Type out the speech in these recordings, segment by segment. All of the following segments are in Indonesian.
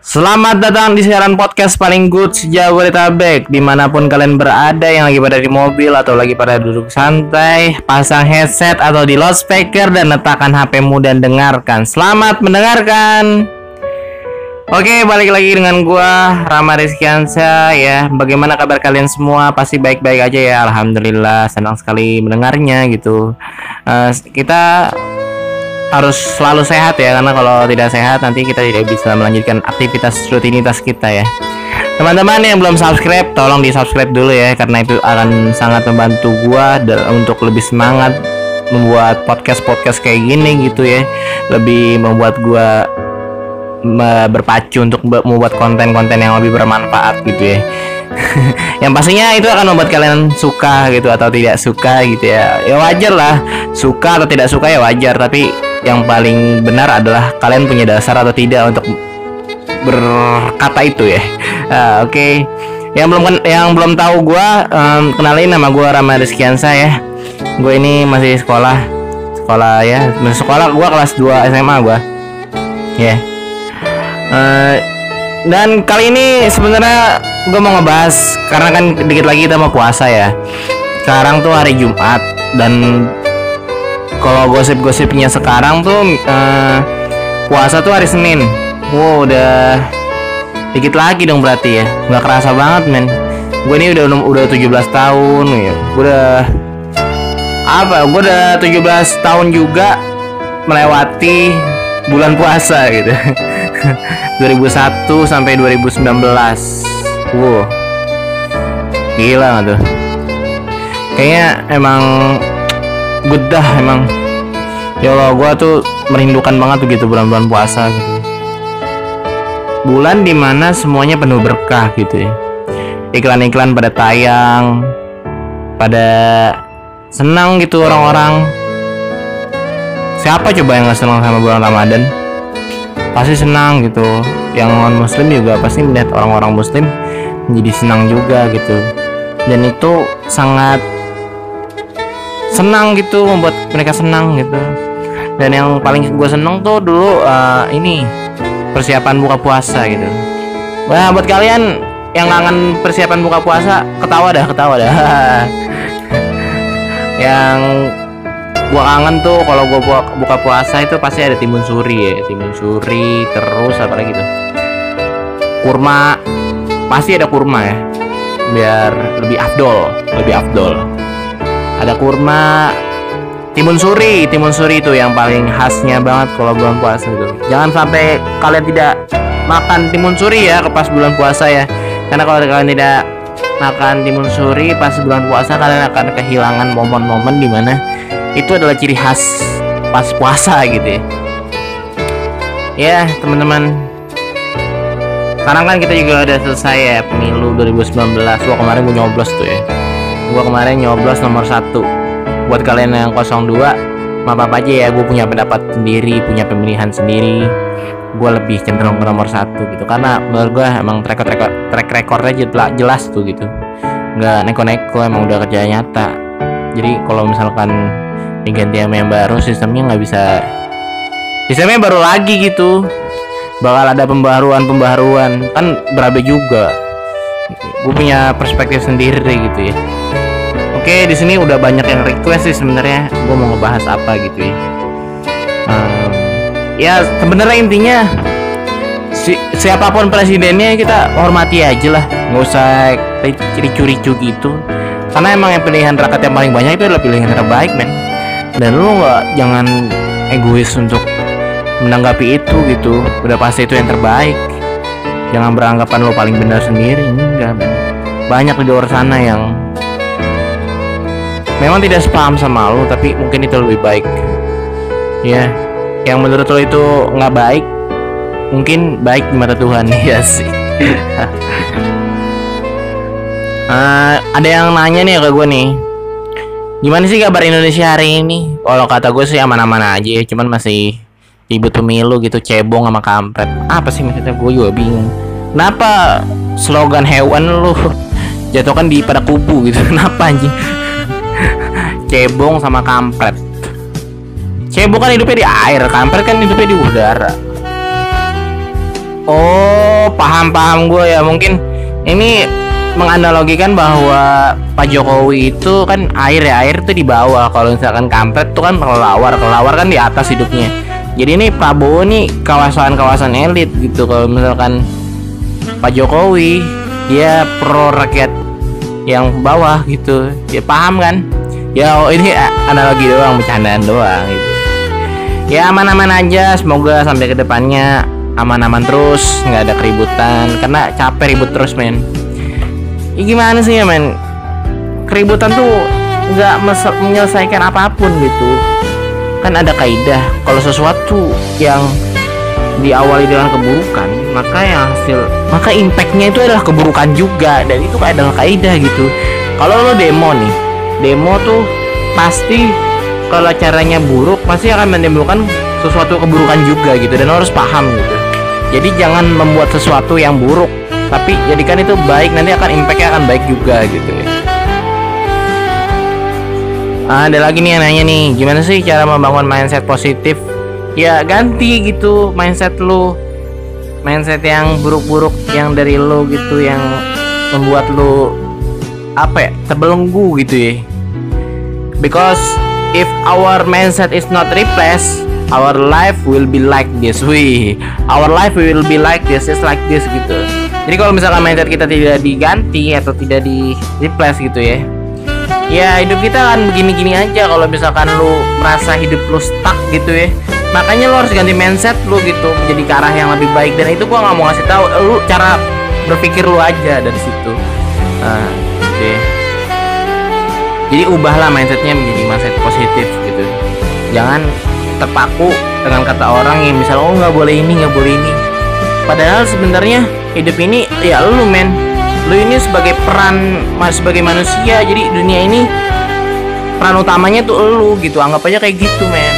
Selamat datang di siaran podcast paling good Jabodetabek Di mana pun kalian berada yang lagi pada di mobil atau lagi pada duduk santai Pasang headset atau di loudspeaker dan letakkan HPmu dan dengarkan. Selamat mendengarkan! Oke balik lagi dengan gua Rama Rizkiansa ya. Bagaimana kabar kalian semua? Pasti baik-baik aja ya Alhamdulillah. Senang sekali mendengarnya gitu. Uh, Kita harus selalu sehat ya karena kalau tidak sehat nanti kita tidak bisa melanjutkan aktivitas rutinitas kita ya. Teman-teman yang belum subscribe tolong di subscribe dulu ya karena itu akan sangat membantu gua untuk lebih semangat membuat podcast podcast kayak gini gitu ya. Lebih membuat gua berpacu untuk membuat konten-konten yang lebih bermanfaat gitu ya. Yang pastinya itu akan membuat kalian suka gitu atau tidak suka gitu ya. Ya wajar lah suka atau tidak suka ya wajar tapi yang paling benar adalah kalian punya dasar atau tidak untuk berkata itu ya. Uh, Oke. Okay. Yang belum yang belum tahu gue um, kenalin nama gue Rama Rizkiansa ya. Gue ini masih sekolah sekolah ya masih sekolah gue kelas 2 SMA gue ya yeah. uh, dan kali ini sebenarnya gue mau ngebahas karena kan dikit lagi kita mau puasa ya sekarang tuh hari Jumat dan kalau gosip-gosipnya sekarang tuh uh, puasa tuh hari Senin. Wow, udah dikit lagi dong berarti ya. Nggak kerasa banget, men. Gue ini udah udah 17 tahun ya. Gue udah apa? Gue udah 17 tahun juga melewati bulan puasa gitu. 2001 sampai 2019. Wow. Gila tuh? Kayaknya emang good dah emang. Ya Allah gue tuh merindukan banget tuh gitu bulan-bulan puasa gitu. Bulan di mana semuanya penuh berkah gitu ya. Iklan-iklan pada tayang pada senang gitu orang-orang. Siapa coba yang gak senang sama bulan Ramadan? Pasti senang gitu. Yang non muslim juga pasti melihat orang-orang muslim menjadi senang juga gitu. Dan itu sangat senang gitu membuat mereka senang gitu. Dan yang paling gue seneng tuh dulu uh, ini persiapan buka puasa gitu. Wah buat kalian yang kangen persiapan buka puasa ketawa dah ketawa dah. Yang gua kangen tuh kalau gua buka, buka puasa itu pasti ada timun suri ya. Timun suri terus apa lagi tuh? Kurma. Pasti ada kurma ya biar lebih afdol lebih afdol ada kurma. Timun suri. Timun suri itu yang paling khasnya banget kalau bulan puasa itu. Jangan sampai kalian tidak makan timun suri ya ke pas bulan puasa ya. Karena kalau kalian tidak makan timun suri pas bulan puasa kalian akan kehilangan momen-momen di mana itu adalah ciri khas pas puasa gitu ya. Ya teman-teman. Sekarang kan kita juga udah selesai ya pemilu 2019 wah kemarin gue nyoblos tuh ya gue kemarin nyoblos nomor satu. Buat kalian yang 02 maaf apa aja ya gue punya pendapat sendiri punya pemilihan sendiri. Gue lebih cenderung ke nomor satu gitu. Karena menurut gue emang track record track recordnya jelas, tuh gitu. Nggak neko-neko emang udah kerja nyata. Jadi kalau misalkan diganti sama yang baru sistemnya nggak bisa sistemnya baru lagi gitu. Bakal ada pembaruan-pembaruan kan berabe juga. Gue punya perspektif sendiri gitu ya Oke, di sini udah banyak yang request sih sebenarnya. Gue mau ngebahas apa gitu ya. Um, ya sebenarnya intinya si, siapa pun presidennya kita hormati aja lah, nggak usah ricu-ricu gitu. Karena emang yang pilihan rakyat yang paling banyak itu adalah pilihan terbaik, men. Dan lu nggak jangan egois untuk menanggapi itu gitu. Udah pasti itu yang terbaik. Jangan beranggapan lo paling benar sendiri, enggak, men. Banyak di luar sana yang memang tidak sepaham sama lo tapi mungkin itu lebih baik. Ya yang menurut lo itu nggak baik mungkin baik di mata Tuhan? Ya sih. Uh, ada yang nanya nih ke gue nih. Gimana sih kabar Indonesia hari ini? Kalau kata gue sih aman-aman aja cuman masih ribut pemilu gitu cebong sama kampret. Apa sih maksudnya? Gue juga bingung. Kenapa slogan hewan lu jatuhkan di pada kubu gitu? Kenapa anjing cebong sama kampret. Cebong kan hidupnya di air kampret kan hidupnya di udara. Oh paham paham gue ya. Mungkin ini menganalogikan bahwa Pak Jokowi itu kan air ya air itu di bawah. Kalau misalkan kampret tuh kan kelelawar kelelawar kan di atas hidupnya. Jadi ini Prabowo nih kawasan-kawasan elit gitu. Kalau misalkan Pak Jokowi dia pro rakyat yang bawah gitu. Ya paham kan ya ini analogi doang bercandaan doang gitu. Ya aman-aman aja semoga sampai ke depannya aman-aman terus nggak ada keributan. Karena capek ribut terus men. Ya gimana sih ya men? Keributan tuh nggak menyelesaikan apa pun gitu. Kan ada kaidah kalau sesuatu yang diawali dengan keburukan maka yang hasil maka impactnya itu adalah keburukan juga dan itu adalah kaidah gitu. Kalau lo demo nih demo tuh pasti kalau caranya buruk pasti akan menimbulkan sesuatu keburukan juga gitu dan harus paham gitu. Jadi jangan membuat sesuatu yang buruk tapi jadikan itu baik nanti akan impactnya akan baik juga gitu. Ya ada lagi nih yang nanya nih gimana sih cara membangun mindset positif? Ya ganti gitu mindset lu. Mindset yang buruk-buruk yang dari lu gitu yang membuat lu apa ya terbelenggu gitu ya because if our mindset is not replaced our life will be like this. We our life will be like this is like this gitu. Jadi kalau misalkan mindset kita tidak diganti atau tidak di replace gitu ya ya hidup kita kan begini-gini aja kalau misalkan lu merasa hidup lu stuck gitu ya. Makanya lu harus ganti mindset lu gitu menjadi ke arah yang lebih baik. Dan itu gua nggak mau ngasih tahu lu cara berpikir lu aja dari situ. Nah, oke okay. Jadi ubahlah mindsetnya menjadi mindset positif gitu. Jangan terpaku dengan kata orang yang misalnya oh nggak boleh ini nggak boleh ini. Padahal sebenarnya hidup ini ya lu men. Lu ini sebagai peran sebagai manusia jadi dunia ini peran utamanya tuh lu gitu. Anggap aja kayak gitu men.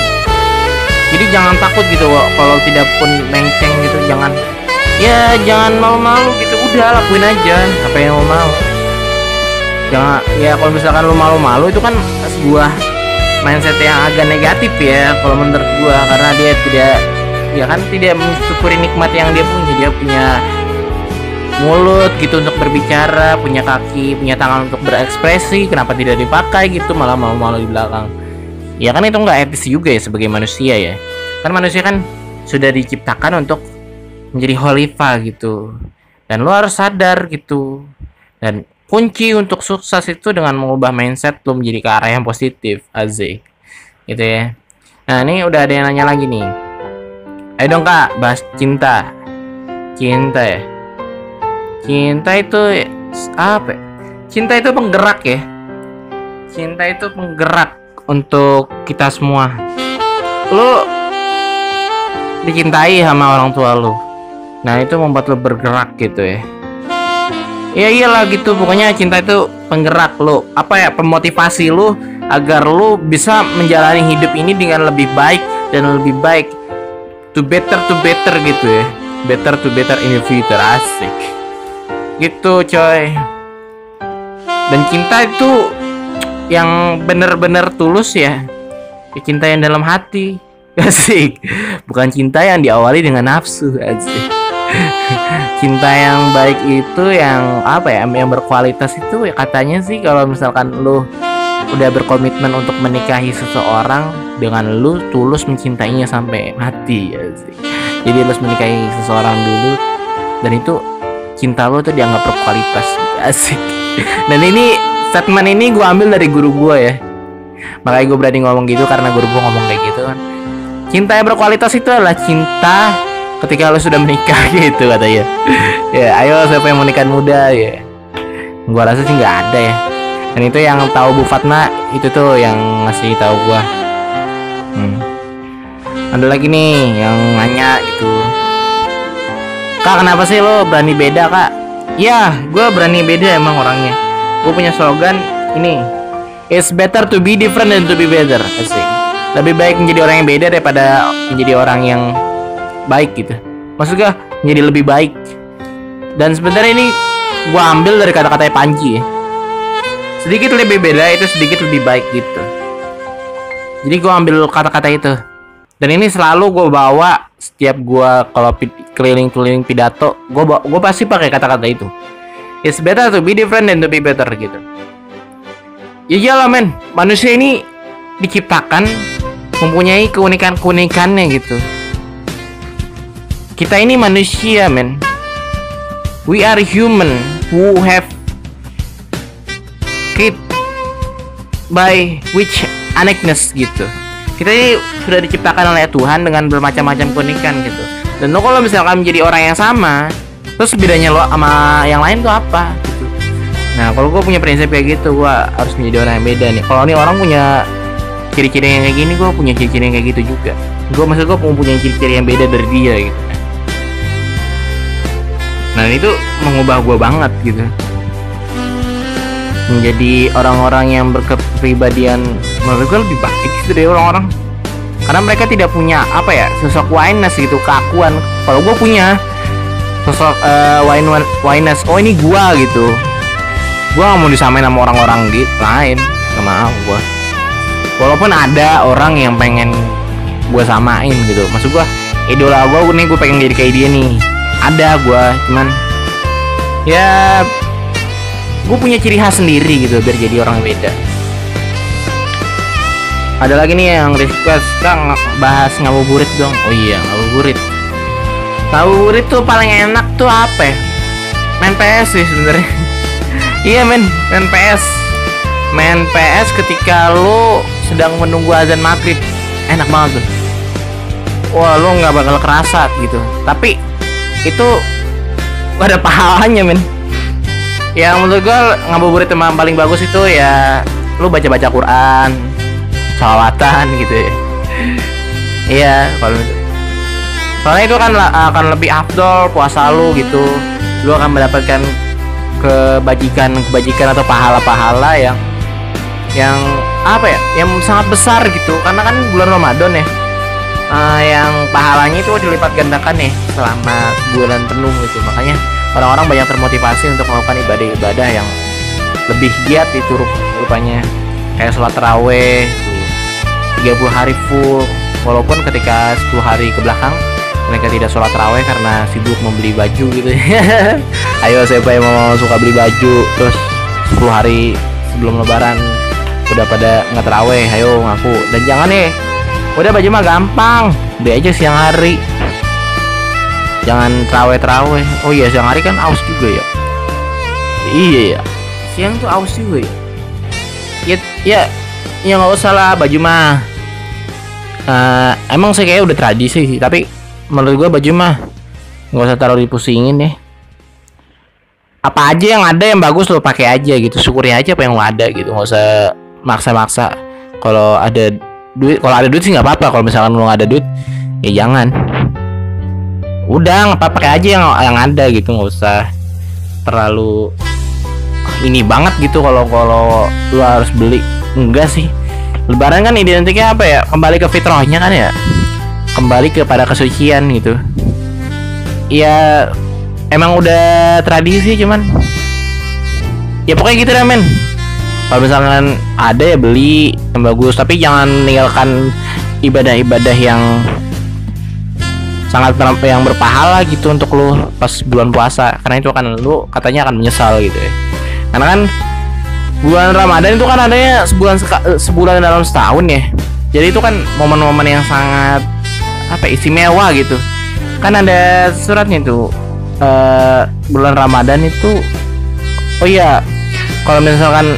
Jadi jangan takut gitu kalau tidak pun menceng gitu. Jangan ya jangan malu-malu gitu. Udah lakuin aja apa yang mau mau jangan ya kalau misalkan lu malu-malu itu kan sebuah mindset yang agak negatif ya kalau menurut gua. Karena dia tidak ya kan tidak mensyukuri nikmat yang dia punya. Dia punya mulut gitu untuk berbicara punya kaki punya tangan untuk berekspresi kenapa tidak dipakai gitu malah malu-malu di belakang. Ya kan itu nggak etis juga ya sebagai manusia ya. Kan manusia kan sudah diciptakan untuk menjadi khalifah gitu. Dan lo harus sadar gitu. Dan kunci untuk sukses itu dengan mengubah mindset lo menjadi ke arah yang positif azik. Gitu ya. Nah ini udah ada yang nanya lagi nih. Ayo dong kak bahas cinta. Cinta ya? Cinta itu apa ya? cinta itu penggerak ya. Cinta itu penggerak untuk kita semua. Lo dicintai sama orang tua lo nah itu membuat lo bergerak gitu ya ya iyalah gitu pokoknya cinta itu penggerak lo apa ya pemotivasi lo agar lo bisa menjalani hidup ini dengan lebih baik dan lebih baik. To better to better gitu ya. Better to better in the future asik. Gitu coy. Dan cinta itu yang bener-bener tulus ya, cinta yang dalam hati. Asik. Bukan cinta yang diawali dengan nafsu asik cinta yang baik itu yang apa ya yang berkualitas itu ya katanya sih kalau misalkan lu udah berkomitmen untuk menikahi seseorang dengan lu tulus mencintainya sampai mati ya sih. Jadi lu harus menikahi seseorang dulu dan itu cinta lu tuh dianggap berkualitas. Asik. Dan ini statement ini gue ambil dari guru gue ya. Makanya gue berani ngomong gitu karena guru gue ngomong kayak gitu kan. Cinta yang berkualitas itu adalah cinta ketika lo sudah menikah gitu katanya. Ya ayo siapa yang menikah muda ya. Gua rasa sih nggak ada ya. Dan itu yang tahu Bu Fatma itu tuh yang ngasih tahu gua. Hmm. ada lagi nih yang nanya itu kak kenapa sih lo berani beda kak? Ya gue berani beda emang orangnya. Gue punya slogan ini it's better to be different than to be better. Asik. Lebih baik menjadi orang yang beda daripada menjadi orang yang baik gitu. Maksudnya menjadi lebih baik. Dan sebenarnya ini gue ambil dari kata-kata Panji ya. Sedikit lebih beda itu sedikit lebih baik gitu. Jadi gue ambil kata-kata itu. Dan ini selalu gue bawa setiap gue kalau keliling-keliling pidato gue gue pasti pakai kata-kata itu. It's better to be different than to be better gitu. Ya iyalah men. Manusia ini diciptakan mempunyai keunikan-keunikannya gitu kita ini manusia men. We are human who have kid by which uniqueness gitu. Kita ini sudah diciptakan oleh Tuhan dengan bermacam-macam keunikan gitu. Dan lo kalau misalkan menjadi orang yang sama terus bedanya lo sama yang lain tuh apa gitu. Nah kalau gue punya prinsip kayak gitu gue harus menjadi orang yang beda nih. Kalau nih orang punya ciri-ciri yang kayak gini gue punya ciri-ciri yang kayak gitu juga. Gue maksud gue punya ciri-ciri yang beda dari dia gitu nah itu mengubah gue banget gitu. Menjadi orang-orang yang berkepribadian menurut gue lebih baik gitu dari orang-orang. Karena mereka tidak punya apa ya sosok wineness gitu keakuan. Kalau gue punya sosok uh, oh ini gua gitu. Gua nggak mau disamain sama orang-orang gitu lain nggak mau gua. Walaupun ada orang yang pengen gua samain gitu. Maksud gua idola gua nih gua pengen jadi kayak dia nih ada gua cuman ya gue punya ciri khas sendiri gitu biar jadi orang beda ada lagi nih yang request kang bahas ngabuburit dong oh iya ngabuburit Ngabuburit tuh paling enak tuh apa ya? Main PS sih sebenarnya. iya men, main PS. Main PS ketika lo sedang menunggu azan maghrib. Enak banget tuh. Wah lo nggak bakal kerasa gitu. Tapi itu ada pahalanya men. Yang menurut gue ngabuburit yang paling bagus itu ya lu baca-baca Quran, salawatan gitu ya. Iya, kalau soalnya itu kan akan lebih afdol puasa lu gitu lu akan mendapatkan kebajikan kebajikan atau pahala-pahala yang yang apa ya yang sangat besar gitu karena kan bulan Ramadan ya uh, yang pahalanya itu dilipat gandakan nih selama bulan penuh gitu. Makanya orang-orang banyak termotivasi untuk melakukan ibadah-ibadah yang lebih giat itu rupanya. Kayak sholat terawih 30 hari full. Walaupun ketika 10 hari ke belakang mereka tidak sholat raweh karena sibuk membeli baju gitu. Ayo siapa yang mau suka beli baju terus 10 hari sebelum lebaran udah pada nggak teraweh ayo ngaku. Dan jangan nih udah baju mah gampang. Beli aja siang hari. Jangan teraweh oh iya siang hari kan aus juga ya? Iya ya siang tuh aus juga ya? Ya ya ya nggak usah lah baju mah. Uh, emang sih kayak udah tradisi sih tapi menurut gue baju mah nggak usah taruh dipusingin deh. Apa aja yang ada yang bagus lo pakai aja gitu. Syukuri aja apa yang lo ada gitu. Nggak usah maksa-maksa. Kalau ada duit. Kalau ada duit sih nggak apa-apa. Kalau misalkan lo nggak ada duit ya jangan. Udah apa pakai aja yang yang ada gitu. Nggak usah terlalu ini banget gitu kalau kalau lo harus beli. Enggak sih. Lebaran kan identiknya apa ya? Kembali ke fitrahnya kan ya? Kembali kepada kesucian gitu. Ya emang udah tradisi cuman. Ya pokoknya gitu deh men kalau misalkan ada ya beli yang bagus. Tapi jangan meninggalkan ibadah-ibadah yang sangat yang berpahala gitu untuk lo pas bulan puasa. Karena itu akan lo katanya akan menyesal gitu ya. Karena kan bulan Ramadan itu kan adanya sebulan sebulan dalam setahun ya. Jadi itu kan momen-momen yang sangat apa istimewa gitu. Kan ada suratnya tuh uh, bulan Ramadan itu oh iya kalau misalkan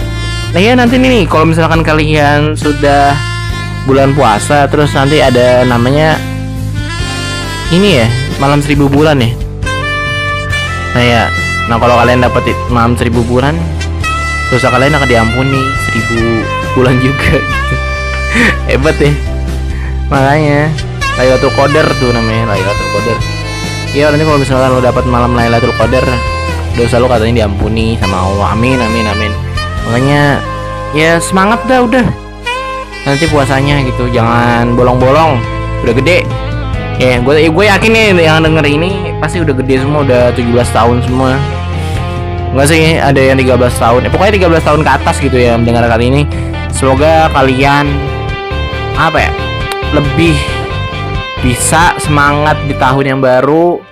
nah ya nanti nih kalau misalkan kalian sudah bulan puasa terus nanti ada namanya ini ya malam seribu bulan ya. Nah ya nah kalau kalian dapat malam seribu bulan dosa kalian akan diampuni seribu bulan juga gitu. Hebat ya. Makanya Lailatul Qadar tuh namanya Lailatul Qadar. Iya nanti kalau misalkan lo dapat malam Lailatul Qadar dosa lo katanya diampuni sama Allah. Amin amin amin makanya ya semangat dah udah. Nanti puasanya gitu jangan bolong-bolong. Udah gede. Ya gue gue yakin nih yang denger ini pasti udah gede semua udah 17 tahun semua. Enggak sih ada yang 13 tahun. Ya, pokoknya 13 tahun ke atas gitu ya mendengar kali ini. Semoga kalian apa ya lebih bisa semangat di tahun yang baru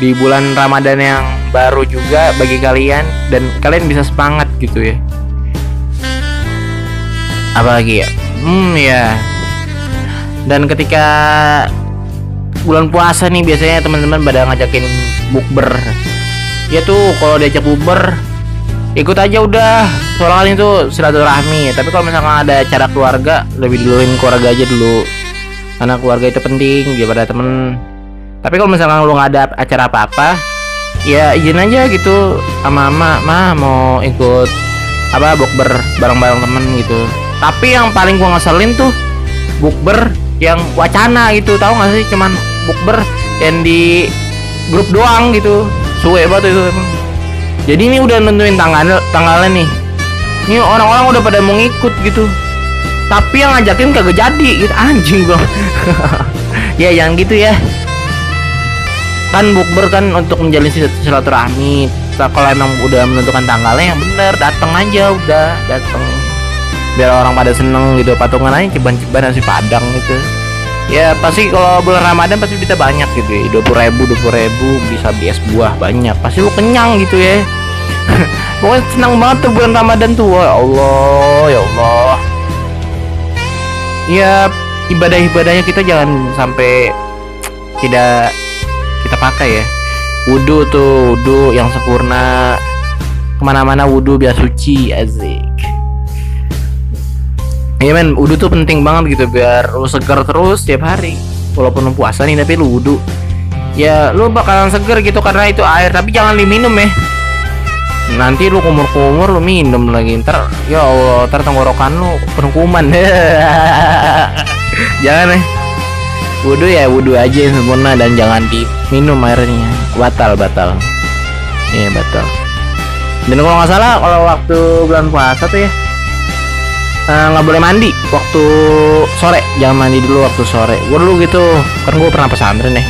di bulan Ramadan yang baru juga bagi kalian dan kalian bisa semangat gitu ya. Apalagi ya? Hmm ya. Dan ketika bulan puasa nih biasanya teman-teman pada ngajakin bukber. Ya tuh kalau diajak bukber ikut aja udah. Soalnya itu silaturahmi. Tapi kalau misalkan ada acara keluarga lebih duluin keluarga aja dulu. Karena keluarga itu penting daripada temen. Tapi kalau misalkan lu nggak ada acara apa-apa ya izin aja gitu sama mama mah mau ikut apa bukber bareng-bareng temen gitu. Tapi yang paling gua ngeselin tuh bukber yang wacana gitu tahu nggak sih? Cuman bukber yang di grup doang gitu. Suwe banget itu emang. Jadi ini udah nentuin tanggal tanggalnya nih. Ini orang-orang udah pada mau ngikut gitu. Tapi yang ngajakin kagak jadi gitu. Anjing bro ya yang gitu ya kan bukber kan untuk menjalin silaturahmi. Kalau emang udah menentukan tanggalnya yang bener datang aja udah datang biar orang pada seneng gitu patungan aja ceban-ceban nasi padang gitu. Ya pasti kalau bulan ramadan pasti kita banyak gitu ya. Dua puluh ribu dua puluh ribu bisa beli es buah banyak. Pasti lu kenyang gitu ya. Pokoknya senang banget tuh bulan ramadan tuh. Ya Allah ya Allah. Ya ibadah-ibadahnya kita jangan sampai tidak kita pakai ya wudhu tuh wudhu yang sempurna ke mana-mana wudhu biar suci azik Iya men, wudhu tuh penting banget gitu biar lu segar terus tiap hari. Walaupun lu puasa nih tapi lu wudhu. Ya lu bakalan seger gitu karena itu air tapi jangan diminum ya. Nanti lu kumur-kumur lu minum lagi ntar ya Allah ntar tenggorokan lu penuh kuman. jangan ya. Wudhu ya wudhu aja yang sempurna dan jangan diminum airnya. Batal batal. Iya batal. Dan kalau nggak salah kalau waktu bulan puasa tuh ya nggak uh, boleh mandi waktu sore. Jangan mandi dulu waktu sore. Gue dulu gitu. Kan gue pernah pesantren nih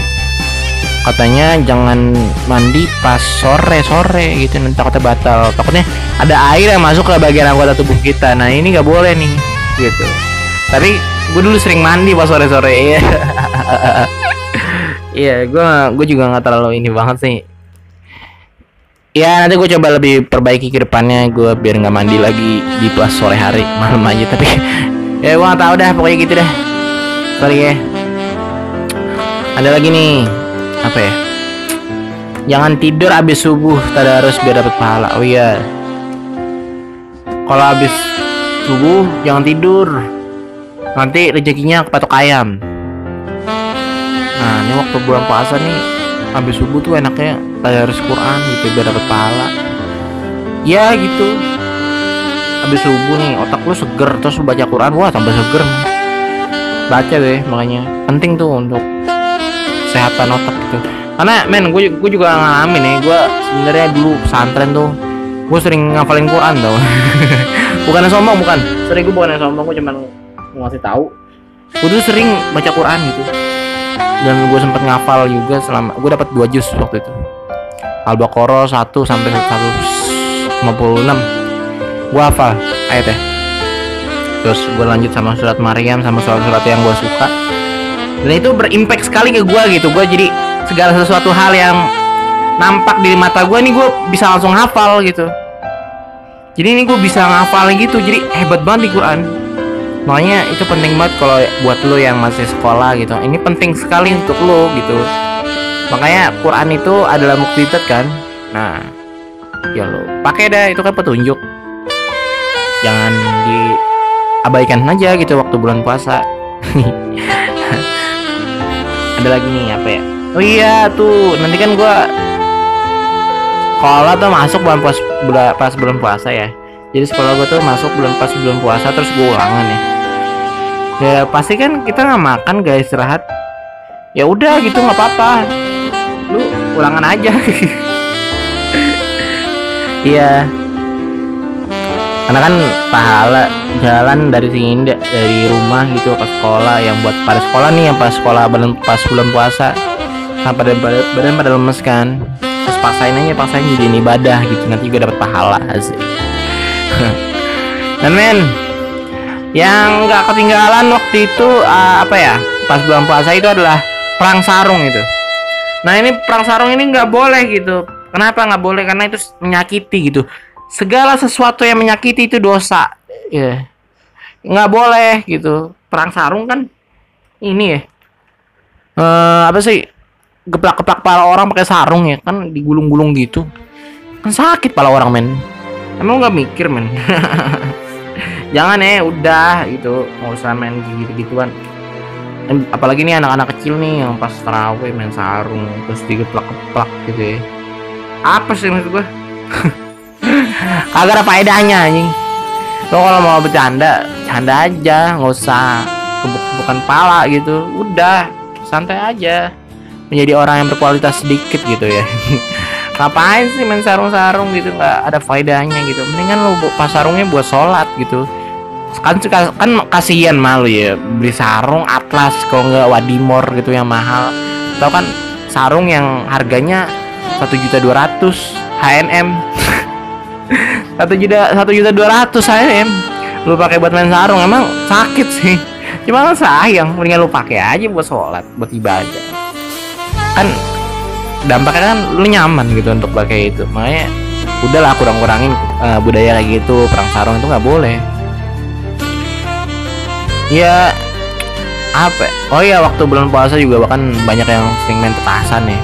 katanya jangan mandi pas sore sore gitu. Nanti takutnya batal. Takutnya ada air yang masuk ke bagian anggota tubuh kita. Nah ini nggak boleh nih gitu. Tapi gue dulu sering mandi pas sore sore iya iya gue gue juga nggak terlalu ini banget sih. Ya nanti gue coba lebih perbaiki ke depannya gue biar nggak mandi lagi di pas sore hari malam aja tapi ya gue nggak tahu dah pokoknya gitu dah. Sorry ya. Ada lagi nih apa ya? Jangan tidur abis subuh harus biar dapat pahala. Oh iya. Kalau abis subuh jangan tidur. Nanti rezekinya kepatok ayam nah ini waktu bulan puasa nih habis subuh tuh enaknya harus Quran gitu biar dapat pahala. Ya gitu. Habis subuh nih otak lu seger terus lu baca Quran wah tambah seger. Baca deh makanya. Penting tuh untuk kesehatan otak gitu. Karena men gue gue juga ngalamin nih gue sebenarnya dulu pesantren tuh gue sering ngafalin Quran tau. Bukan sombong bukan. Sering gue bukan sombong gue cuma ngasih tahu. Gue tuh sering baca Quran gitu dan gue sempet ngafal juga selama gue dapat dua juz waktu itu. Al-Baqarah 1 sampai 156 gue hafal ayatnya terus gue lanjut sama surat Maryam sama surat-surat yang gue suka. Dan itu berimpact sekali ke gue gitu. Gue jadi segala sesuatu hal yang nampak di mata gue nih gue bisa langsung hafal gitu. Jadi ini gue bisa ngafal gitu. Jadi hebat banget di Quran makanya itu penting banget kalau buat lo yang masih sekolah gitu. Ini penting sekali untuk lo gitu. Makanya Quran itu adalah mukjizat kan? Nah ya lo pakai dah itu kan petunjuk. Jangan diabaikan aja gitu waktu bulan puasa. Ada lagi nih apa ya? Oh iya tuh nanti kan gua sekolah tuh masuk bulan puas pas bulan puasa ya. Jadi sekolah gue tuh masuk bulan pas bulan puasa terus gue ulangan ya ya pasti kan kita nggak makan guys istirahat. Ya udah gitu nggak apa-apa. Lu ulangan aja. Iya. Karena kan pahala jalan dari sini dari rumah gitu ke sekolah yang buat pada sekolah nih yang pas sekolah bulan pas bulan puasa. Nah pada badan, badan pada lemes kan. Terus paksain aja paksain jadi ibadah gitu nanti juga dapat pahala sih dan men yang nggak ketinggalan waktu itu uh, apa ya pas bulan puasa itu adalah perang sarung itu. Nah ini perang sarung ini nggak boleh gitu. Kenapa nggak boleh? Karena itu menyakiti gitu. Segala sesuatu yang menyakiti itu dosa. Ya nggak boleh gitu. Perang sarung kan ini ya. Eh apa sih? Geplak-geplak pala orang pakai sarung ya kan digulung-gulung gitu. Kan sakit pala orang men. Emang nggak mikir men jangan ya udah gitu. Nggak usah main gitu gituan apalagi nih anak-anak kecil nih yang pas terawih main sarung terus digeplak-geplak gitu ya. Apa sih maksud gue kagak ada faedahnya anjing. Lo kalau mau bercanda canda aja. Nggak usah kebuk-kebukan pala gitu. Udah santai aja. Menjadi orang yang berkualitas sedikit gitu ya. Ngapain sih main sarung-sarung gitu? Nggak ada faedahnya gitu. Mendingan lo pas sarungnya buat sholat gitu kan kan kasihan malu ya beli sarung atlas kalau nggak wadimor gitu yang mahal. Tau kan sarung yang harganya satu juta dua ratus HNM satu juta satu juta dua ratus HNM lu pakai buat main sarung emang sakit sih. Cuma kan sayang mendingan lu pakai aja buat sholat buat ibadah. Kan dampaknya kan lu nyaman gitu untuk pakai itu. Makanya udahlah kurang-kurangin uh, budaya kayak gitu perang sarung itu nggak boleh ya apa? Oh ya waktu bulan puasa juga bahkan banyak yang sering main petasan ya.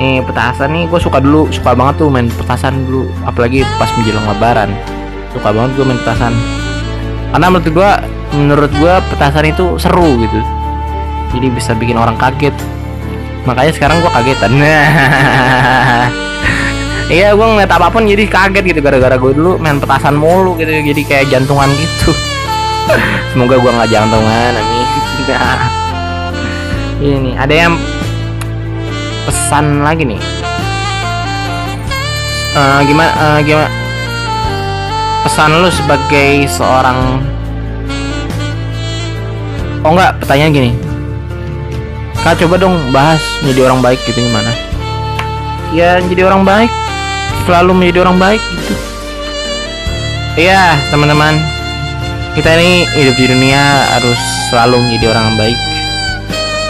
Nih petasan nih gue suka dulu suka banget tuh main petasan dulu apalagi pas menjelang lebaran. Suka banget gue main petasan. Karena menurut gue menurut gue petasan itu seru gitu. Jadi bisa bikin orang kaget. Makanya sekarang gue kagetan. Iya gue ngeliat apa pun jadi kaget gitu. Gara-gara gue dulu main petasan mulu gitu. Jadi kayak jantungan gitu semoga gua nggak jantungan amin. Ini ada yang pesan lagi nih. Uh, gimana uh, gimana? Pesan lu sebagai seorang oh enggak pertanyaan gini. Kak coba dong bahas menjadi orang baik gitu gimana? Ya jadi orang baik. Selalu menjadi orang baik gitu. Iya teman-teman kita ini hidup di dunia harus selalu menjadi orang yang baik.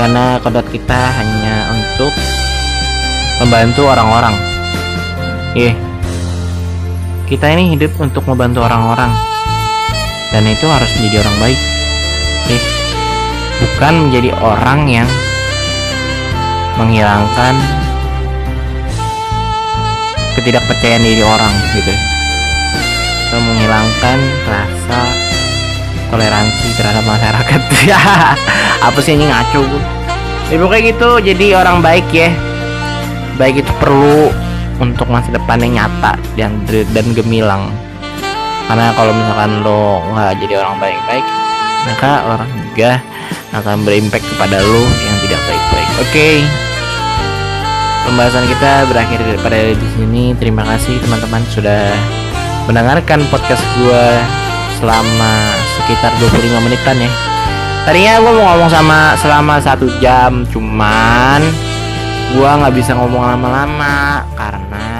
Karena kodrat kita hanya untuk membantu orang-orang. Iya. Yeah. kita ini hidup untuk membantu orang-orang. Dan itu harus menjadi orang baik. Yeah. bukan menjadi orang yang menghilangkan ketidakpercayaan diri orang gitu. Atau menghilangkan rasa toleransi terhadap masyarakat. Ya apa sih ini ngaco gue ya pokoknya gitu jadi orang baik ya. Baik itu perlu untuk masa depan yang nyata dan dan gemilang. Karena kalau misalkan lo nggak jadi orang baik-baik maka orang juga akan berimpact kepada lo yang tidak baik-baik. Oke. Okay. pembahasan kita berakhir pada di sini. Terima kasih teman-teman sudah mendengarkan podcast gue selama sekitar 25 menitan ya. Tadinya gue mau ngomong sama selama satu jam cuman gue nggak bisa ngomong lama-lama karena